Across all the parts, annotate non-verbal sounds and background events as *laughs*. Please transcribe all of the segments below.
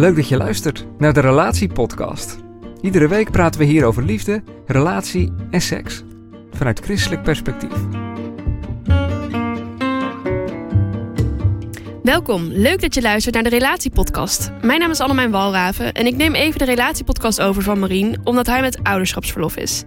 Leuk dat je luistert naar de Relatiepodcast. Iedere week praten we hier over liefde, relatie en seks. Vanuit christelijk perspectief. Welkom, leuk dat je luistert naar de Relatiepodcast. Mijn naam is Annemijn Walraven en ik neem even de Relatiepodcast over van Marien, omdat hij met ouderschapsverlof is.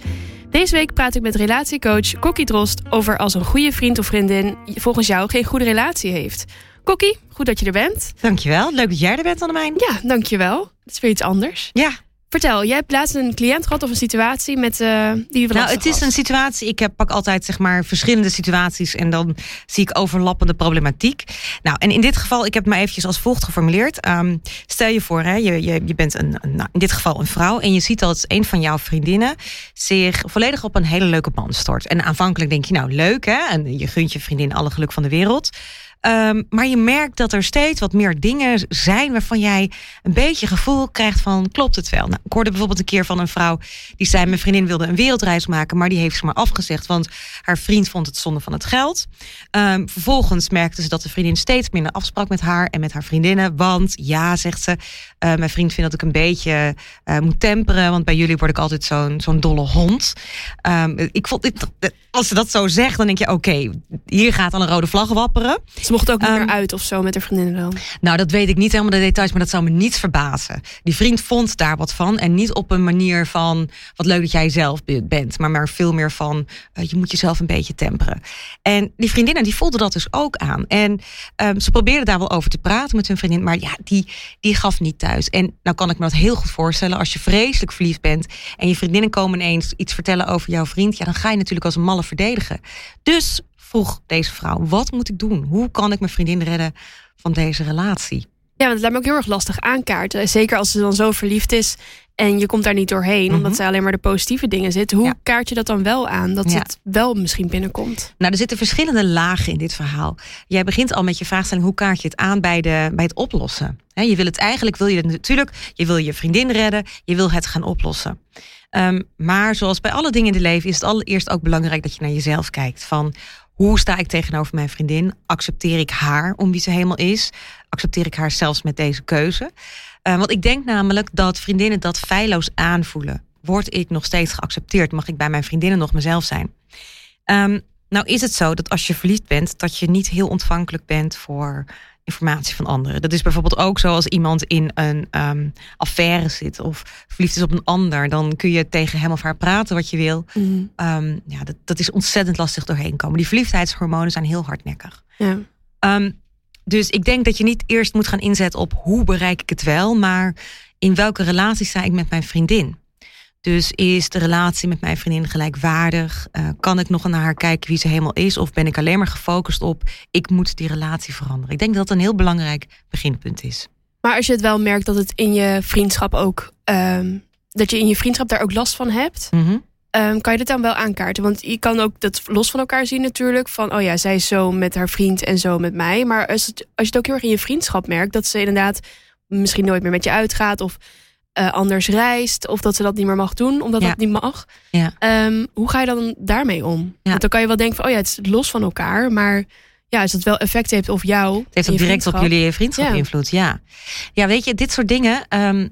Deze week praat ik met relatiecoach Kokkie Drost over als een goede vriend of vriendin volgens jou geen goede relatie heeft. Kokkie, goed dat je er bent. Dankjewel, leuk dat jij er bent Annemijn. Ja, dankjewel. Dat is weer iets anders. Ja, Vertel, jij hebt laatst een cliënt gehad of een situatie met eh die je nou het is een situatie, ik heb, pak altijd zeg maar verschillende situaties en dan zie ik overlappende problematiek. Nou, en in dit geval, ik heb het maar eventjes als volgt geformuleerd. Ehm, stel je voor, hè, je, je, je bent een, een- nou, in dit geval een vrouw en je ziet dat een van jouw vriendinnen zich volledig op een hele leuke man stort. En aanvankelijk denk je, nou leuk hè, en je gunt je vriendin alle geluk van de wereld. Ehm, maar je merkt dat er steeds wat meer dingen zijn waarvan jij een beetje gevoel krijgt van klopt het wel. Nou, ik hoorde bijvoorbeeld een keer van een vrouw die zei mijn vriendin wilde een wereldreis maken, maar die heeft ze maar afgezegd, want haar vriend vond het zonde van het geld. Ehm, vervolgens merkte ze dat de vriendin steeds minder afsprak met haar en met haar vriendinnen, want ja, zegt ze, eh, mijn vriend vindt dat ik een beetje eh, moet temperen, want bij jullie word ik altijd zo'n zo'n dolle hond. Ehm, ik vond dit, als ze dat zo zegt, dan denk je oké, hier gaat al een rode vlag wapperen. Mocht ook niet Ehm, meer uit of zo met haar vriendinnen dan. Nou, dat weet ik niet helemaal de details, maar dat zou me niet verbazen. Die vriend vond daar wat van. En niet op een manier van wat leuk dat jij zelf be- bent, maar maar veel meer van eh, je moet jezelf een beetje temperen. En die vriendinnen die voelden dat dus ook aan. En ehm, ze probeerden daar wel over te praten met hun vriendin, maar ja, die, die gaf niet thuis. En nou kan ik me dat heel goed voorstellen als je vreselijk verliefd bent en je vriendinnen komen ineens iets vertellen over jouw vriend, ja, dan ga je natuurlijk als een malle verdedigen. Dus vroeg deze vrouw: wat moet ik doen? Hoe kan ik mijn vriendin redden van deze relatie? Ja, want het lijkt me ook heel erg lastig aankaarten. Zeker als ze dan zo verliefd is en je komt daar niet doorheen, Mhm. omdat zij alleen maar de positieve dingen zit. Hoe Ja. kaart je dat dan wel aan? Dat Ja. het wel misschien binnenkomt. Nou, er zitten verschillende lagen in dit verhaal. Jij begint al met je vraagstelling: hoe kaart je het aan bij, de, bij het oplossen? Je wil het eigenlijk, wil je het natuurlijk, je wil je vriendin redden, je wil het gaan oplossen. Ehm, maar zoals bij alle dingen in het leven is het allereerst ook belangrijk dat je naar jezelf kijkt. Van hoe sta ik tegenover mijn vriendin? Accepteer ik haar om wie ze helemaal is? Accepteer ik haar zelfs met deze keuze? Eh, want ik denk namelijk dat vriendinnen dat feilloos aanvoelen. Word ik nog steeds geaccepteerd? Mag ik bij mijn vriendinnen nog mezelf zijn? Ehm, nou is het zo dat als je verliefd bent, dat je niet heel ontvankelijk bent voor informatie van anderen. Dat is bijvoorbeeld ook zo als iemand in een ehm, affaire zit of verliefd is op een ander. Dan kun je tegen hem of haar praten wat je wil. Ehm, ja, dat, dat is ontzettend lastig doorheen komen. Die verliefdheidshormonen zijn heel hardnekkig. Ja. Ehm, dus ik denk dat je niet eerst moet gaan inzetten op hoe bereik ik het wel, maar in welke relatie sta ik met mijn vriendin. Dus is de relatie met mijn vriendin gelijkwaardig? Eh, kan ik nog naar haar kijken wie ze helemaal is? Of ben ik alleen maar gefocust op ik moet die relatie veranderen? Ik denk dat dat een heel belangrijk beginpunt is. Maar als je het wel merkt dat het in je vriendschap ook. ehm, dat je in je vriendschap daar ook last van hebt. Mhm. ehm, kan je dit dan wel aankaarten? Want je kan ook dat los van elkaar zien natuurlijk. Van, oh ja, zij is zo met haar vriend en zo met mij. Maar als, het, als je het ook heel erg in je vriendschap merkt... dat ze inderdaad misschien nooit meer met je uitgaat... of eh, anders reist, of dat ze dat niet meer mag doen... omdat Ja. dat niet mag. Ja. Ehm, hoe ga je dan daarmee om? Want dan kan je wel denken van... oh ja, het is los van elkaar, maar... Ja, als het wel effect heeft op jou. Het heeft ook direct op vriendschap. jullie vriendschap Ja. invloed. Ja. ja, weet je, dit soort dingen. ehm,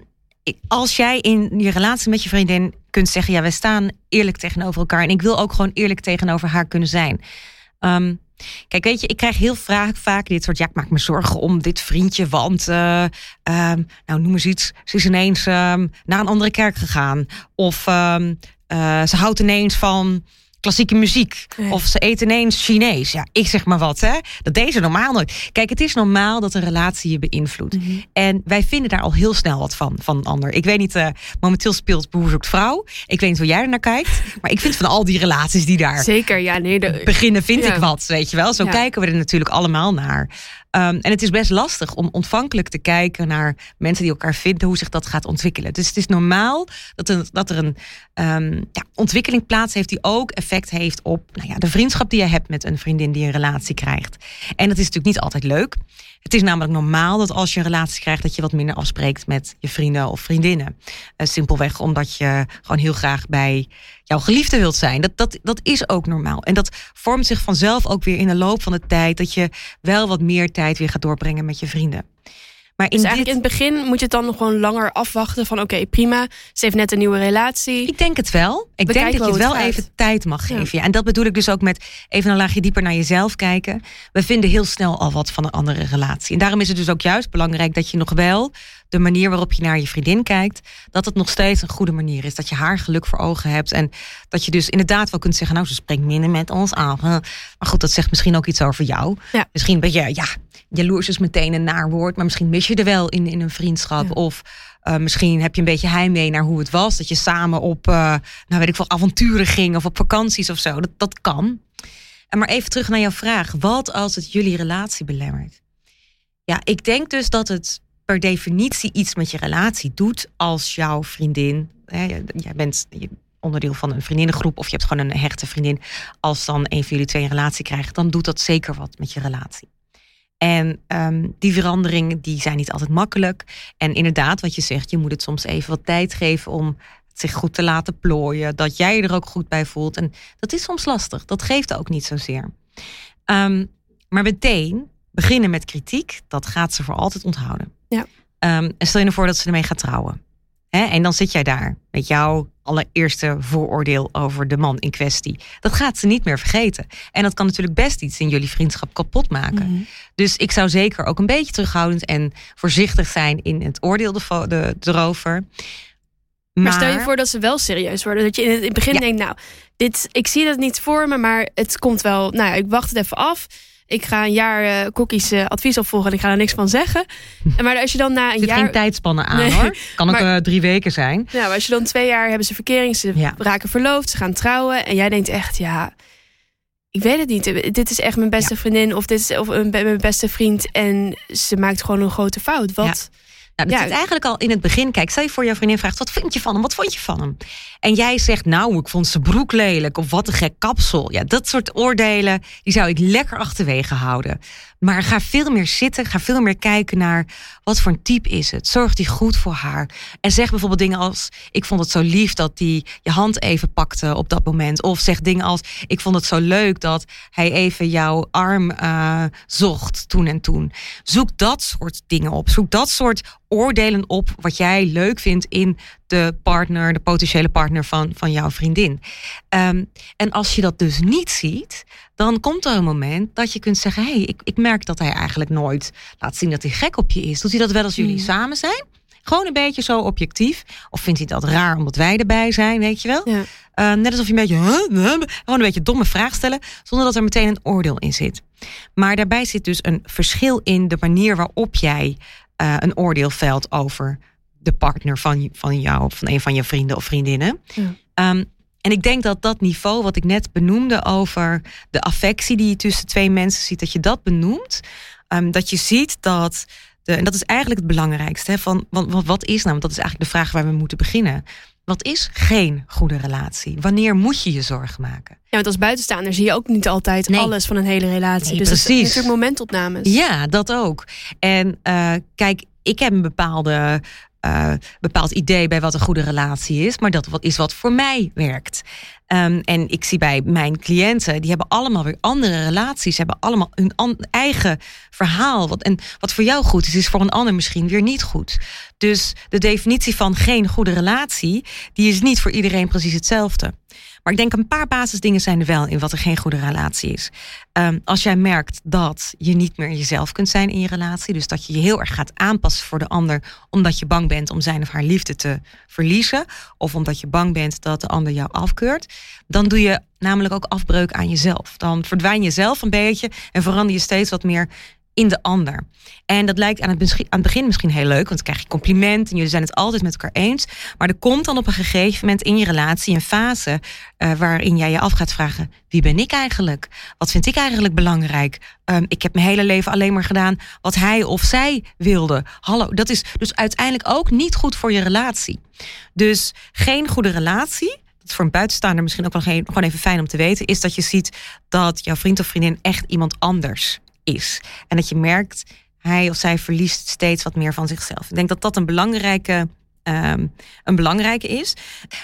als jij in je relatie met je vriendin kunt zeggen: ja, wij staan eerlijk tegenover elkaar. En ik wil ook gewoon eerlijk tegenover haar kunnen zijn. Ehm, kijk, weet je, ik krijg heel vaak, dit soort. Ja, ik maak me zorgen om dit vriendje, want. eh, ehm, nou, noem eens iets. Ze is ineens ehm, naar een andere kerk gegaan. Of ehm, eh, ze houdt ineens van klassieke muziek. Nee. Of ze eten ineens Chinees. Ja, ik zeg maar wat, hè. Dat deze normaal nooit. Kijk, het is normaal dat een relatie je beïnvloedt. Mhm. En wij vinden daar al heel snel wat van, van een ander. Ik weet niet, eh, momenteel speelt zoekt vrouw. Ik weet niet hoe jij er naar kijkt. *laughs* Maar ik vind van al die relaties die daar Zeker, ja, nee. De, beginnen, vind Ja. ik wat, weet je wel. Zo Ja. kijken we er natuurlijk allemaal naar. Ehm, en het is best lastig om ontvankelijk te kijken naar mensen die elkaar vinden, hoe zich dat gaat ontwikkelen. Dus het is normaal dat er, een ehm, ja, ontwikkeling plaats heeft die ook effect heeft op nou ja, de vriendschap die je hebt met een vriendin die een relatie krijgt. En dat is natuurlijk niet altijd leuk. Het is namelijk normaal dat als je een relatie krijgt, dat je wat minder afspreekt met je vrienden of vriendinnen. Eh, simpelweg omdat je gewoon heel graag bij jouw geliefde wilt zijn. Dat, dat, dat is ook normaal. En dat vormt zich vanzelf ook weer in de loop van de tijd. Dat je wel wat meer tijd weer gaat doorbrengen met je vrienden. Maar in dus dit, eigenlijk in het begin moet je het dan nog gewoon langer afwachten van oké, prima. Ze heeft net een nieuwe relatie. Ik denk het wel. Ik denk dat je wel het wel even tijd mag geven. Ja. En dat bedoel ik dus ook met even een laagje dieper naar jezelf kijken. We vinden heel snel al wat van een andere relatie. En daarom is het dus ook juist belangrijk dat je nog wel de manier waarop je naar je vriendin kijkt, dat het nog steeds een goede manier is. Dat je haar geluk voor ogen hebt. En dat je dus inderdaad wel kunt zeggen, nou, ze spreekt minder met ons af. Maar goed, dat zegt misschien ook iets over jou. Ja. Misschien ben je, ja, jaloers is meteen een naar woord, maar misschien mis je er wel in, in een vriendschap. Ja. Of uh, misschien heb je een beetje heimwee naar hoe het was. Dat je samen op, uh, nou weet ik veel, avonturen ging of op vakanties of zo. Dat, dat kan. En maar even terug naar jouw vraag. Wat als het jullie relatie belemmert? Ja, ik denk dus dat het per definitie iets met je relatie doet als jouw vriendin. Hè, jij bent onderdeel van een vriendinnengroep of je hebt gewoon een hechte vriendin. Als dan een van jullie twee een relatie krijgt, dan doet dat zeker wat met je relatie. En um, die veranderingen die zijn niet altijd makkelijk. En inderdaad, wat je zegt, je moet het soms even wat tijd geven om het zich goed te laten plooien. Dat jij je er ook goed bij voelt. En dat is soms lastig. Dat geeft ook niet zozeer. Um, maar meteen beginnen met kritiek, dat gaat ze voor altijd onthouden. Ja. Um, en stel je ervoor dat ze ermee gaat trouwen. Hè? En dan zit jij daar met jouw allereerste vooroordeel over de man in kwestie. Dat gaat ze niet meer vergeten. En dat kan natuurlijk best iets in jullie vriendschap kapot maken. Mhm. Dus ik zou zeker ook een beetje terughoudend en voorzichtig zijn in het oordeel de, de, erover. Maar, stel je voor dat ze wel serieus worden. Dat je in het begin Ja. denkt, nou, dit, ik zie dat niet voor me, maar het komt wel. Nou ja, ik wacht het even af. Ik ga een jaar eh Kokkies eh, advies opvolgen en ik ga er niks van zeggen. En Maar als je dan na een zit jaar. geen tijdspannen aan Nee, hoor. Kan ook maar- eh, drie weken zijn. Nou, als je dan twee jaar hebben ze verkering, ze Ja. raken verloofd, ze gaan trouwen. En jij denkt echt, ja, ik weet het niet. Dit is echt mijn beste vriendin of dit is of een, mijn beste vriend. En ze maakt gewoon een grote fout. Wat? Nou, dat Ja. zit eigenlijk al in het begin. Kijk, stel je voor jouw vriendin vraagt: wat vind je van hem? Wat vond je van hem? En jij zegt: Nou, ik vond zijn broek lelijk. Of wat een gek kapsel. Ja, dat soort oordelen, die zou ik lekker achterwege houden. Maar ga veel meer zitten. Ga veel meer kijken naar wat voor een type is het. Zorgt hij goed voor haar? En zeg bijvoorbeeld dingen als: Ik vond het zo lief dat hij je hand even pakte op dat moment. Of zeg dingen als: Ik vond het zo leuk dat hij even jouw arm eh, zocht toen en toen. Zoek dat soort dingen op. Zoek dat soort oordelen op wat jij leuk vindt in de partner, de potentiële partner van, van jouw vriendin. Um, en als je dat dus niet ziet, dan komt er een moment dat je kunt zeggen: hé, hey, ik, ik merk dat hij eigenlijk nooit laat zien dat hij gek op je is. Doet hij dat wel als jullie Mm. samen zijn? Gewoon een beetje zo objectief. Of vindt hij dat raar omdat wij erbij zijn, weet je wel? Ja. Uh, net alsof je een beetje, huh, huh, gewoon een beetje domme vraag stellen, zonder dat er meteen een oordeel in zit. Maar daarbij zit dus een verschil in de manier waarop jij uh, een oordeel velt over de partner van, van jou of van een van je vrienden of vriendinnen. Ja. Um, en ik denk dat dat niveau wat ik net benoemde over de affectie die je tussen twee mensen ziet, dat je dat benoemt. Um, dat je ziet dat. De, en dat is eigenlijk het belangrijkste. Hè, van, wat, wat is nou? Want dat is eigenlijk de vraag waar we moeten beginnen. Wat is geen goede relatie? Wanneer moet je je zorgen maken? Ja, want als buitenstaander zie je ook niet altijd Nee. alles van een hele relatie. Nee, dus het is precies. natuurlijk momentopnames. Ja, dat ook. En uh, kijk, ik heb een bepaalde uh, bepaald idee bij wat een goede relatie is, maar dat is wat voor mij werkt. Um, en ik zie bij mijn cliënten, die hebben allemaal weer andere relaties, hebben allemaal hun eigen verhaal. Wat, en wat voor jou goed is, is voor een ander misschien weer niet goed. Dus de definitie van geen goede relatie, die is niet voor iedereen precies hetzelfde. Maar ik denk een paar basisdingen zijn er wel in wat er geen goede relatie is. Um, als jij merkt dat je niet meer jezelf kunt zijn in je relatie, dus dat je je heel erg gaat aanpassen voor de ander, omdat je bang bent om zijn of haar liefde te verliezen, of omdat je bang bent dat de ander jou afkeurt, dan doe je namelijk ook afbreuk aan jezelf. Dan verdwijn je zelf een beetje en verander je steeds wat meer in de ander. En dat lijkt aan het, aan het begin misschien heel leuk, want dan krijg je compliment en jullie zijn het altijd met elkaar eens. Maar er komt dan op een gegeven moment in je relatie een fase uh, waarin jij je af gaat vragen: wie ben ik eigenlijk? Wat vind ik eigenlijk belangrijk? Um, ik heb mijn hele leven alleen maar gedaan wat hij of zij wilde. Hallo, dat is dus uiteindelijk ook niet goed voor je relatie. Dus geen goede relatie dat voor een buitenstaander misschien ook wel geen, gewoon even fijn om te weten, is dat je ziet dat jouw vriend of vriendin echt iemand anders is. En dat je merkt, hij of zij verliest steeds wat meer van zichzelf. Ik denk dat dat een belangrijke um, een belangrijke is.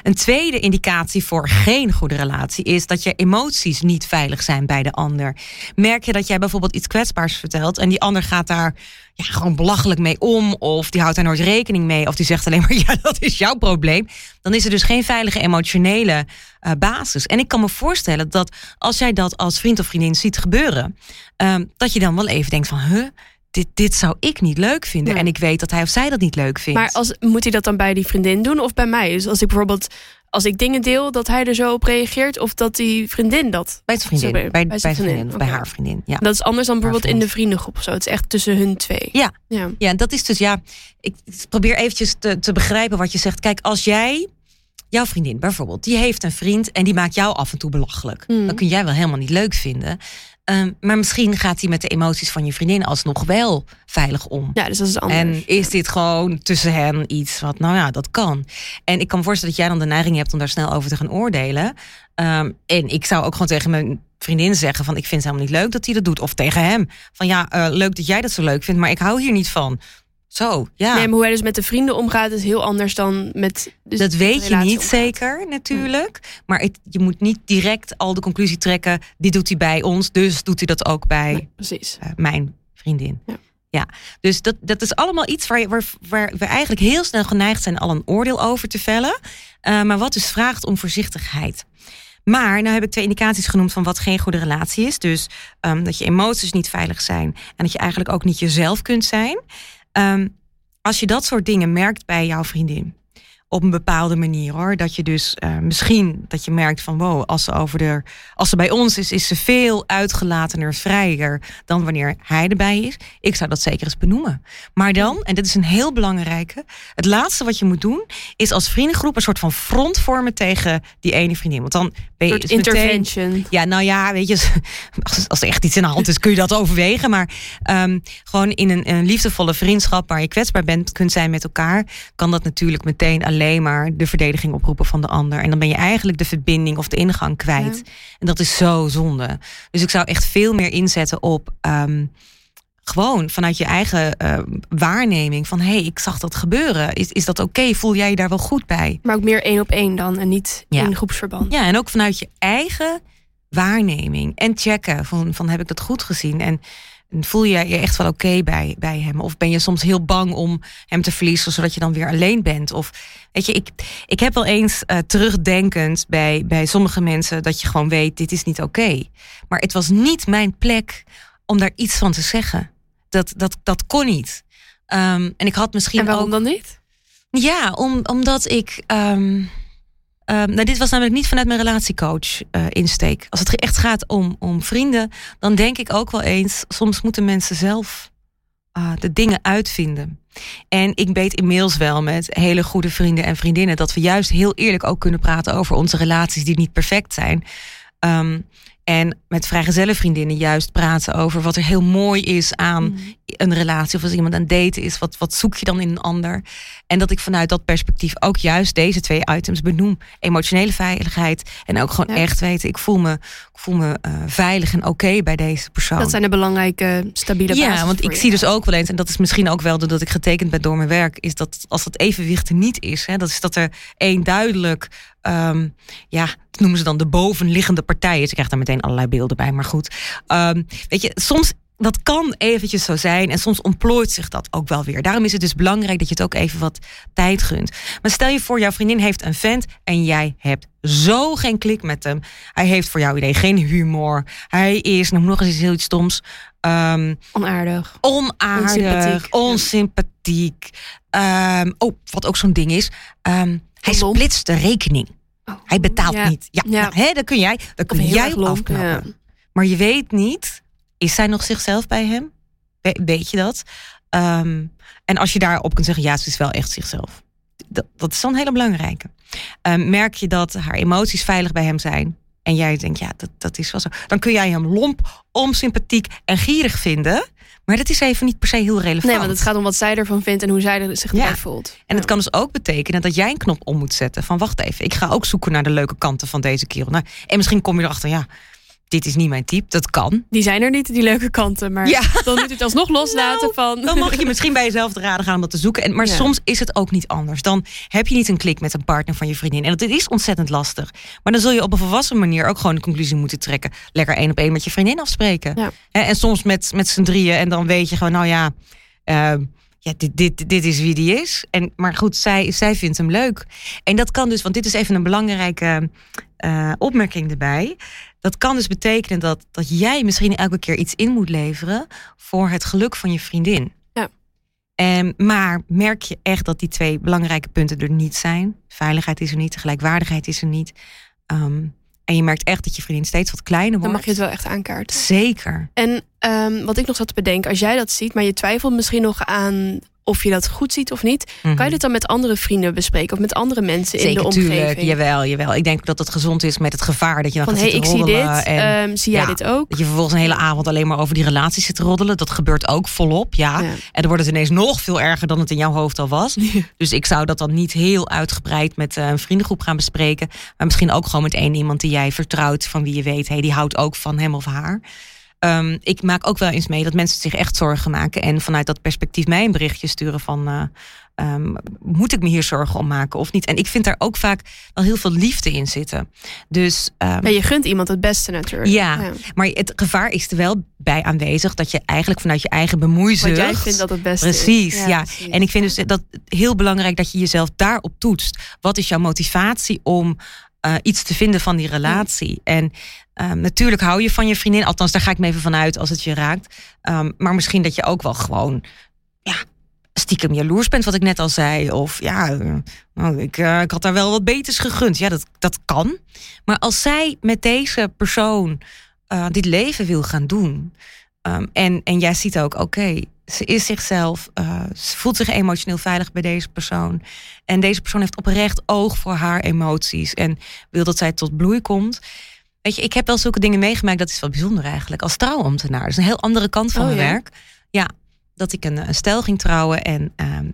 Een tweede indicatie voor geen goede relatie is dat je emoties niet veilig zijn bij de ander. Merk je dat jij bijvoorbeeld iets kwetsbaars vertelt en die ander gaat daar ja, gewoon belachelijk mee om, of die houdt daar nooit rekening mee, of die zegt alleen maar *laughs* ja, dat is jouw probleem, dan is er dus geen veilige emotionele uh, basis. En ik kan me voorstellen dat als jij dat als vriend of vriendin ziet gebeuren, um, dat je dan wel even denkt van, huh, dit, dit zou ik niet leuk vinden. En ik weet dat hij of zij dat niet leuk vindt. Maar als, moet hij dat dan bij die vriendin doen of bij mij? Dus als ik bijvoorbeeld als ik dingen deel, dat hij er zo op reageert of dat die vriendin dat. Bij zijn vriendin, bij, bij, bij, zijn vriendin, bij haar vriendin. Ja. Dat is anders dan bijvoorbeeld in de vriendengroep of zo. Het is echt tussen hun twee. Ja, ja. ja dat is dus ja. Ik probeer eventjes te, te begrijpen wat je zegt. Kijk, als jij jouw vriendin bijvoorbeeld, die heeft een vriend en die maakt jou af en toe belachelijk. Hmm. Dan kun jij wel helemaal niet leuk vinden. Um, maar misschien gaat hij met de emoties van je vriendin alsnog wel veilig om. Ja, dus dat is anders. En is dit gewoon tussen hen iets wat, nou ja, dat kan. En ik kan me voorstellen dat jij dan de neiging hebt om daar snel over te gaan oordelen. Um, en ik zou ook gewoon tegen mijn vriendin zeggen van ik vind het helemaal niet leuk dat hij dat doet. Of tegen hem van ja, uh, leuk dat jij dat zo leuk vindt, maar ik hou hier niet van. Zo, ja. Nee, maar hoe hij dus met de vrienden omgaat is heel anders dan met. Dus dat weet je niet zeker, natuurlijk. Maar het, je moet niet direct al de conclusie trekken. Dit doet hij bij ons, dus doet hij dat ook bij nee, precies. Uh, mijn vriendin. Ja. ja. dus dat, dat is allemaal iets waar, waar, waar we eigenlijk heel snel geneigd zijn al een oordeel over te vellen. Uh, maar wat dus vraagt om voorzichtigheid. Maar nou heb ik twee indicaties genoemd van wat geen goede relatie is. Dus um, dat je emoties niet veilig zijn en dat je eigenlijk ook niet jezelf kunt zijn. Um, als je dat soort dingen merkt bij jouw vriendin, op een bepaalde manier hoor. Dat je dus uh, misschien dat je merkt van wow, als ze over de als ze bij ons is, is ze veel uitgelatener, vrijer dan wanneer hij erbij is. Ik zou dat zeker eens benoemen. Maar dan, en dit is een heel belangrijke, het laatste wat je moet doen, is als vriendengroep een soort van front vormen tegen die ene vriendin. Want dan ben je dus intervention. Meteen, ja, nou ja, weet je, als, als er echt iets in de hand is, kun je dat overwegen. Maar um, gewoon in een, een liefdevolle vriendschap waar je kwetsbaar bent kunt zijn met elkaar, kan dat natuurlijk meteen alleen alleen maar de verdediging oproepen van de ander. En dan ben je eigenlijk de verbinding of de ingang kwijt. En dat is zo zonde. Dus ik zou echt veel meer inzetten op. Um, gewoon vanuit je eigen uh, waarneming van hé, hey, ik zag dat gebeuren. Is, is dat oké? Voel jij je daar wel goed bij? Maar ook meer één op één dan en niet ja. in groepsverband. Ja, en ook vanuit je eigen waarneming en checken van, van heb ik dat goed gezien? En voel je je echt wel oké bij, bij hem? Of ben je soms heel bang om hem te verliezen, zodat je dan weer alleen bent? Of weet je, ik, ik heb wel eens uh, terugdenkend bij, bij sommige mensen dat je gewoon weet, dit is niet oké. Maar het was niet mijn plek om daar iets van te zeggen. Dat, dat, dat kon niet. Um, en ik had misschien. En waarom ook, dan niet? Ja, om, omdat ik. Um, Um, nou, dit was namelijk niet vanuit mijn relatiecoach uh, insteek. Als het echt gaat om, om vrienden, dan denk ik ook wel eens, soms moeten mensen zelf uh, de dingen uitvinden. En ik weet inmiddels wel met hele goede vrienden en vriendinnen dat we juist heel eerlijk ook kunnen praten over onze relaties die niet perfect zijn. Um, en met vrijgezelle vriendinnen juist praten over wat er heel mooi is aan mm. een relatie. Of als iemand aan het daten is, wat, wat zoek je dan in een ander? En dat ik vanuit dat perspectief ook juist deze twee items benoem. Emotionele veiligheid en ook gewoon echt weten, ik voel me, ik voel me uh, veilig en oké okay bij deze persoon. Dat zijn de belangrijke, stabiele Ja, want ik zie dus ook wel eens, en dat is misschien ook wel doordat ik getekend ben door mijn werk, is dat als het evenwicht er niet is, hè, dat is dat er één duidelijk um, ja, dat noemen ze dan de bovenliggende partijen. Ze krijgt daar meteen allerlei beelden bij, maar goed. Um, weet je, soms dat kan eventjes zo zijn en soms ontplooit zich dat ook wel weer. Daarom is het dus belangrijk dat je het ook even wat tijd gunt. Maar stel je voor, jouw vriendin heeft een vent en jij hebt zo geen klik met hem. Hij heeft voor jouw idee geen humor. Hij is, nog nog eens iets heel iets stoms. Um, onaardig. Onaardig. Onsympathiek. onsympathiek. Um, oh, wat ook zo'n ding is. Um, hij splitst de rekening. Oh, Hij betaalt ja. niet. Ja, Ja. Nou, hè, dat kun jij. Dat kun jij op afknappen. ja. Maar je weet niet, is zij nog zichzelf bij hem? We- weet je dat? Ehm, en als je daarop kunt zeggen, ja, ze is wel echt zichzelf. Dat, dat is dan een hele belangrijke. Ehm, merk je dat haar emoties veilig bij hem zijn? En jij denkt, ja, dat, dat is wel zo. Dan kun jij hem lomp, onsympathiek en gierig vinden. Maar dat is even niet per se heel relevant. Nee, want het gaat om wat zij ervan vindt en hoe zij er zich Ja. voelt. En het kan dus ook betekenen dat jij een knop om moet zetten. Van wacht even, ik ga ook zoeken naar de leuke kanten van deze kerel. Nou, en misschien kom je erachter, ja, dit is niet mijn type. Dat kan. Die zijn er niet, die leuke kanten. Maar Ja. dan moet je het alsnog loslaten van... Dan mag je misschien bij jezelf te raden gaan om dat te zoeken. En, maar Ja. soms is het ook niet anders. Dan heb je niet een klik met een partner van je vriendin. En dat is ontzettend lastig. Maar dan zul je op een volwassen manier ook gewoon de conclusie moeten trekken. Lekker één op één met je vriendin afspreken. Ja. En soms met, met z'n drieën. En dan weet je gewoon, nou ja, eh, ja dit, dit, dit is wie die is. En, maar goed, zij, zij vindt hem leuk. En dat kan dus, want dit is even een belangrijke eh, opmerking erbij. Dat kan dus betekenen dat, dat jij misschien elke keer iets in moet leveren voor het geluk van je vriendin. Ja. En, maar merk je echt dat die twee belangrijke punten er niet zijn? Veiligheid is er niet, gelijkwaardigheid is er niet. Ehm, en je merkt echt dat je vriendin steeds wat kleiner Dan wordt. mag je het wel echt aankaarten. Zeker. En ehm, wat ik nog zat te bedenken, als jij dat ziet, maar je twijfelt misschien nog aan of je dat goed ziet of niet, kan je dit dan met andere vrienden bespreken of met andere mensen in Mhm. De omgeving? tuurlijk. Jawel, jawel. Ik denk dat het gezond is met het gevaar dat je dan Van gaat hey, ik zitten zie dit, roddelen en ehm, zie jij ja. dit ook? dat je vervolgens een hele avond alleen maar over die relatie zit te roddelen. Dat gebeurt ook volop, ja. Ja. En dan wordt het ineens nog veel erger dan het in jouw hoofd al was. *laughs* Dus ik zou dat dan niet heel uitgebreid met eh, een vriendengroep gaan bespreken. Maar misschien ook gewoon met één iemand die jij vertrouwt. Van wie je weet, hey, die houdt ook van hem of haar. Ehm, ik maak ook wel eens mee dat mensen zich echt zorgen maken. En vanuit dat perspectief mij een berichtje sturen van... eh, ehm, moet ik me hier zorgen om maken of niet? En ik vind daar ook vaak wel heel veel liefde in zitten. Dus ehm, Ja, je gunt iemand het beste natuurlijk. ja, maar het gevaar is er wel bij aanwezig... dat je eigenlijk vanuit je eigen bemoeizucht... Jij vindt dat het beste Precies, is. ja. precies. En ik vind dus dat heel belangrijk dat je jezelf daarop toetst. Wat is jouw motivatie om eh, iets te vinden van die relatie? En ehm, natuurlijk hou je van je vriendin. Althans, daar ga ik me even vanuit als het je raakt. Ehm, maar misschien dat je ook wel gewoon... Ja, stiekem jaloers bent, wat ik net al zei. Of ja, eh, nou, ik, eh, ik had daar wel wat beters gegund. Ja, dat, dat kan. Maar als zij met deze persoon eh, dit leven wil gaan doen... ehm, en, en jij ziet ook, oké, ze is zichzelf, eh, ze voelt zich emotioneel veilig bij deze persoon. En deze persoon heeft oprecht oog voor haar emoties en wil dat zij tot bloei komt. Weet je, ik heb wel zulke dingen meegemaakt, dat is wel bijzonder eigenlijk, als trouwambtenaar. Dat is een heel andere kant van Oh, mijn ja? werk. Ja, dat ik een, een stel ging trouwen en ehm,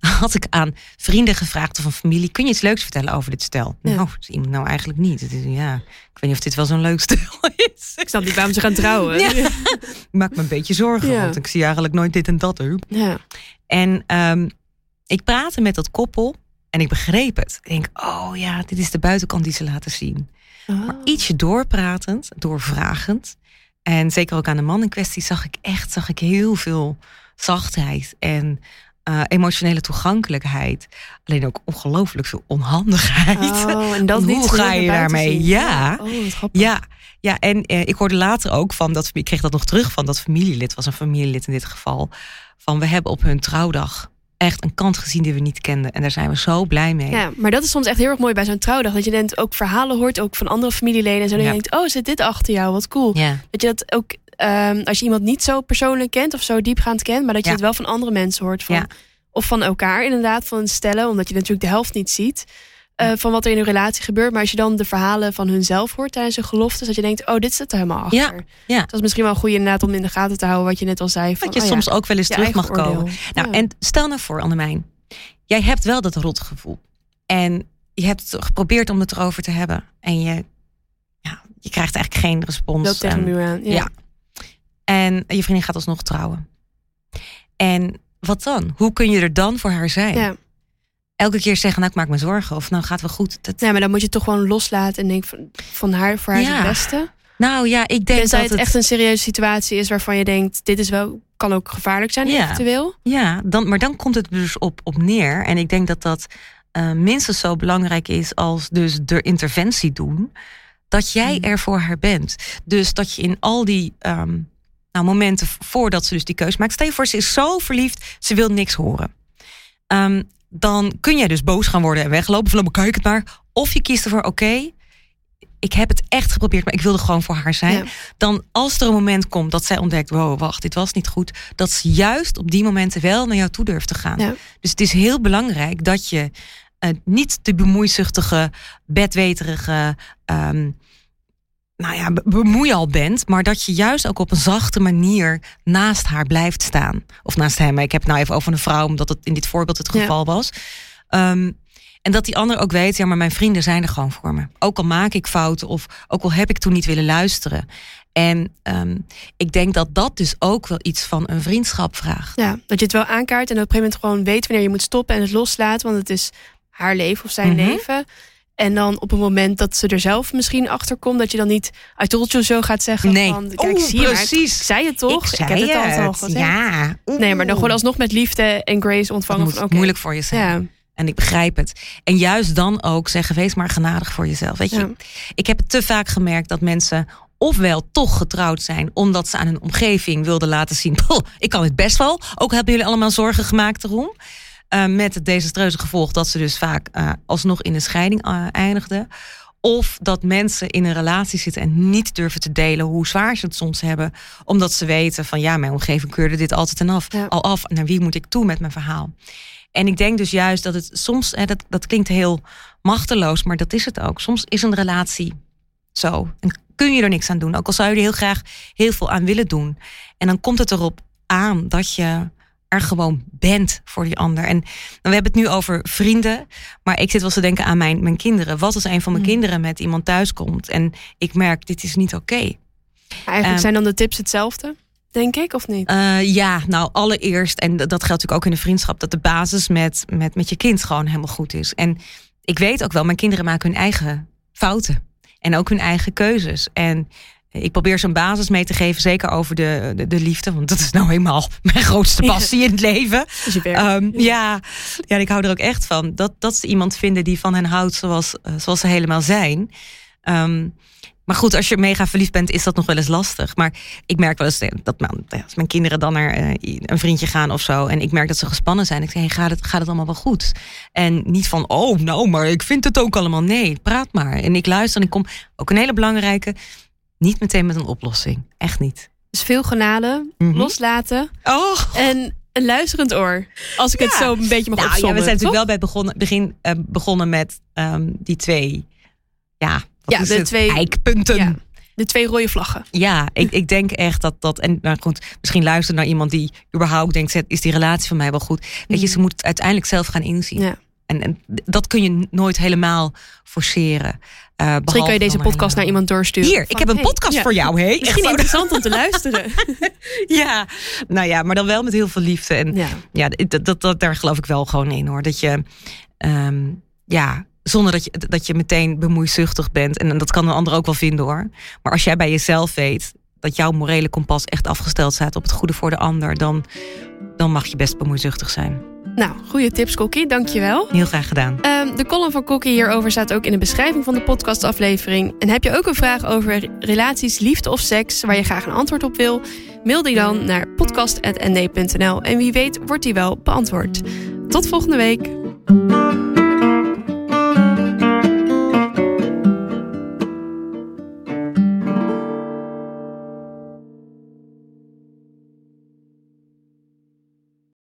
*laughs* had ik aan vrienden gevraagd of een familie, kun je iets leuks vertellen over dit stel? Ja. Nou, iemand nou eigenlijk niet. Het is, ja, ik weet niet of dit wel zo'n leuk *laughs* stel is. Ik snap niet waarom ze gaan trouwen. Ja. Ik *laughs* maak me een beetje zorgen, Ja. want ik zie eigenlijk nooit dit en dat. Hè. Ja. En ehm, ik praatte met dat koppel en ik begreep het. Ik denk, oh ja, dit is de buitenkant die ze laten zien. Maar Oh. ietsje doorpratend, doorvragend. En zeker ook aan de man in kwestie zag ik echt zag ik heel veel zachtheid en eh, emotionele toegankelijkheid. Alleen ook ongelooflijk veel onhandigheid. Oh, en dat *laughs* Hoe ga je daarmee? Ja. Oh. Ja, ja en eh, ik hoorde later ook van dat ik kreeg dat nog terug van dat familielid, was een familielid in dit geval. Van we hebben op hun trouwdag echt een kant gezien die we niet kenden. En daar zijn we zo blij mee. Ja, maar dat is soms echt heel erg mooi bij zo'n trouwdag. Dat je dan ook verhalen hoort, ook van andere familieleden. En zo Ja. je denkt, oh, zit dit achter jou? Wat cool. Ja. Dat je dat ook, ehm, als je iemand niet zo persoonlijk kent of zo diepgaand kent, maar dat je Ja. het wel van andere mensen hoort. Van, Ja. Of van elkaar inderdaad, van stellen, omdat je natuurlijk de helft niet ziet. eh, van wat er in hun relatie gebeurt. Maar als je dan de verhalen van hunzelf hoort tijdens hun geloftes, dat je denkt, oh, dit zit er helemaal achter. Ja, ja. Dat is misschien wel goed inderdaad om in de gaten te houden, wat je net al zei. Van, Dat je oh ja, soms ook wel eens terug mag komen. Nou, en stel nou voor, Annemijn. Jij hebt wel dat rotgevoel. En je hebt geprobeerd om het erover te hebben. En je, ja, je krijgt eigenlijk geen respons. Wel tegen muur aan. Ja. En je vriendin gaat alsnog trouwen. En wat dan? Hoe kun je er dan voor haar zijn? Ja. Elke keer zeggen, nou ik maak me zorgen. Of nou gaat wel goed. Dat, Ja, maar dan moet je het toch gewoon loslaten en denken van, van haar, voor haar Ja. het beste. Nou ja, ik denk Tenzij dat het het... echt een serieuze situatie is waarvan je denkt, dit is wel, kan ook gevaarlijk zijn Ja. eventueel. Ja, dan, maar dan komt het dus op, op neer. En ik denk dat dat eh, minstens zo belangrijk is als dus de interventie doen. Dat jij Hmm. er voor haar bent. Dus dat je in al die ehm, nou, momenten voordat ze dus die keus maakt. Stel je voor, ze is zo verliefd, ze wil niks horen. Ehm, dan kun jij dus boos gaan worden en weglopen. Van, "Nou, kijk het maar. Of je kiest ervoor, oké, ik heb het echt geprobeerd, maar ik wilde gewoon voor haar zijn. Ja. Dan als er een moment komt dat zij ontdekt, wow, wacht, dit was niet goed. Dat ze juist op die momenten wel naar jou toe durft te gaan. Ja. Dus het is heel belangrijk dat je eh, niet de bemoeizuchtige, bedweterige, ehm nou ja, be- bemoeial bent, maar dat je juist ook op een zachte manier naast haar blijft staan. Of naast hem. Ik heb het nou even over een vrouw, omdat het in dit voorbeeld het Ja. geval was. Ehm, en dat die ander ook weet, ja, maar mijn vrienden zijn er gewoon voor me. Ook al maak ik fouten of ook al heb ik toen niet willen luisteren. En ehm, ik denk dat dat dus ook wel iets van een vriendschap vraagt. Ja, dat je het wel aankaart en op een gegeven moment gewoon weet wanneer je moet stoppen en het loslaten, want het is haar leven of zijn Mhm. leven. En dan op een moment dat ze er zelf misschien achter komt, dat je dan niet told you zo gaat zeggen Nee. van kijk, Oeh, zie maar, precies. ik zei het toch? Ik zei heb het al het. gezegd. Ja. Nee, maar dan gewoon alsnog met liefde en grace Dat ontvangen moet van moeilijk voor je zijn. Ja, En ik begrijp het. En juist dan ook zeggen, wees maar genadig voor jezelf. Weet je, Ja. ik heb het te vaak gemerkt dat mensen ofwel toch getrouwd zijn omdat ze aan hun omgeving wilden laten zien, *laughs* "Poh, ik kan het best wel. Ook hebben jullie allemaal zorgen gemaakt erom. Eh, met het desastreuze gevolg dat ze dus vaak eh, alsnog in een scheiding eh, eindigden. Of dat mensen in een relatie zitten en niet durven te delen hoe zwaar ze het soms hebben. Omdat ze weten van ja, mijn omgeving keurde dit altijd en af. Ja. Al af, naar wie moet ik toe met mijn verhaal? En ik denk dus juist dat het soms, hè, dat, dat klinkt heel machteloos, maar dat is het ook. Soms is een relatie zo. En kun je er niks aan doen. Ook al zou je er heel graag heel veel aan willen doen. En dan komt het erop aan dat je er gewoon bent voor die ander. En we hebben het nu over vrienden. Maar ik zit wel te denken aan mijn, mijn kinderen. Wat als een van mijn Mm. kinderen met iemand thuis komt en ik merk, dit is niet oké. Eigenlijk Ehm, zijn dan de tips hetzelfde, denk ik, of niet? Eh, ja, nou allereerst, en dat geldt natuurlijk ook in de vriendschap, dat de basis met, met, met je kind gewoon helemaal goed is. En ik weet ook wel, mijn kinderen maken hun eigen fouten. En ook hun eigen keuzes. En ik probeer zo'n basis mee te geven, zeker over de, de, de liefde. Want dat is nou eenmaal *laughs* mijn grootste passie in het leven. Ehm, ja, ja, ik hou er ook echt van. Dat, dat ze iemand vinden die van hen houdt zoals, eh, zoals ze helemaal zijn. Ehm, maar goed, als je mega verliefd bent, is dat nog wel eens lastig. Maar ik merk wel eens eh, dat mijn, als mijn kinderen dan naar eh, een vriendje gaan of zo. En ik merk dat ze gespannen zijn. Ik zeg, hey, gaat, het, gaat het allemaal wel goed? En niet van, oh, nou, maar ik vind het ook allemaal. Nee, praat maar. En ik luister en ik kom, ook een hele belangrijke, niet meteen met een oplossing. Echt niet. Dus veel genade, Mhm. loslaten Oh, en een luisterend oor. Als ik het Ja. zo een beetje mag Nou ja, opzommen. we zijn natuurlijk wel bij het begonnen, begin eh, begonnen met ehm, die twee. Ja, Ja, de het? twee- eikpunten. Ja, Ja, de twee rode vlaggen. ik, ik denk echt dat dat. En nou goed, misschien luisteren naar iemand die überhaupt denkt: is die relatie van mij wel goed? Weet je, Mm. ze moet het uiteindelijk zelf gaan inzien. Ja. En, en dat kun je nooit helemaal forceren. Eh, Misschien kan je deze podcast naar iemand doorsturen. Hier, ik heb een hey, podcast ja, voor jou. Echt Misschien zo. interessant om te *laughs* luisteren. Ja, nou ja, maar dan wel met heel veel liefde. En Ja. ja, dat, dat, dat, daar geloof ik wel gewoon in hoor. Dat je, ehm, ja, zonder dat je, dat je meteen bemoeizuchtig bent. En dat kan een ander ook wel vinden hoor. Maar als jij bij jezelf weet dat jouw morele kompas echt afgesteld staat op het goede voor de ander, dan, dan mag je best bemoeizuchtig zijn. Nou, goede tips, Kokkie. Dankjewel. Heel graag gedaan. Ehm, de column van Kokkie hierover staat ook in de beschrijving van de podcastaflevering. En heb je ook een vraag over relaties, liefde of seks, waar je graag een antwoord op wil? Mail die dan naar podcast.nd.nl en wie weet wordt die wel beantwoord. Tot volgende week.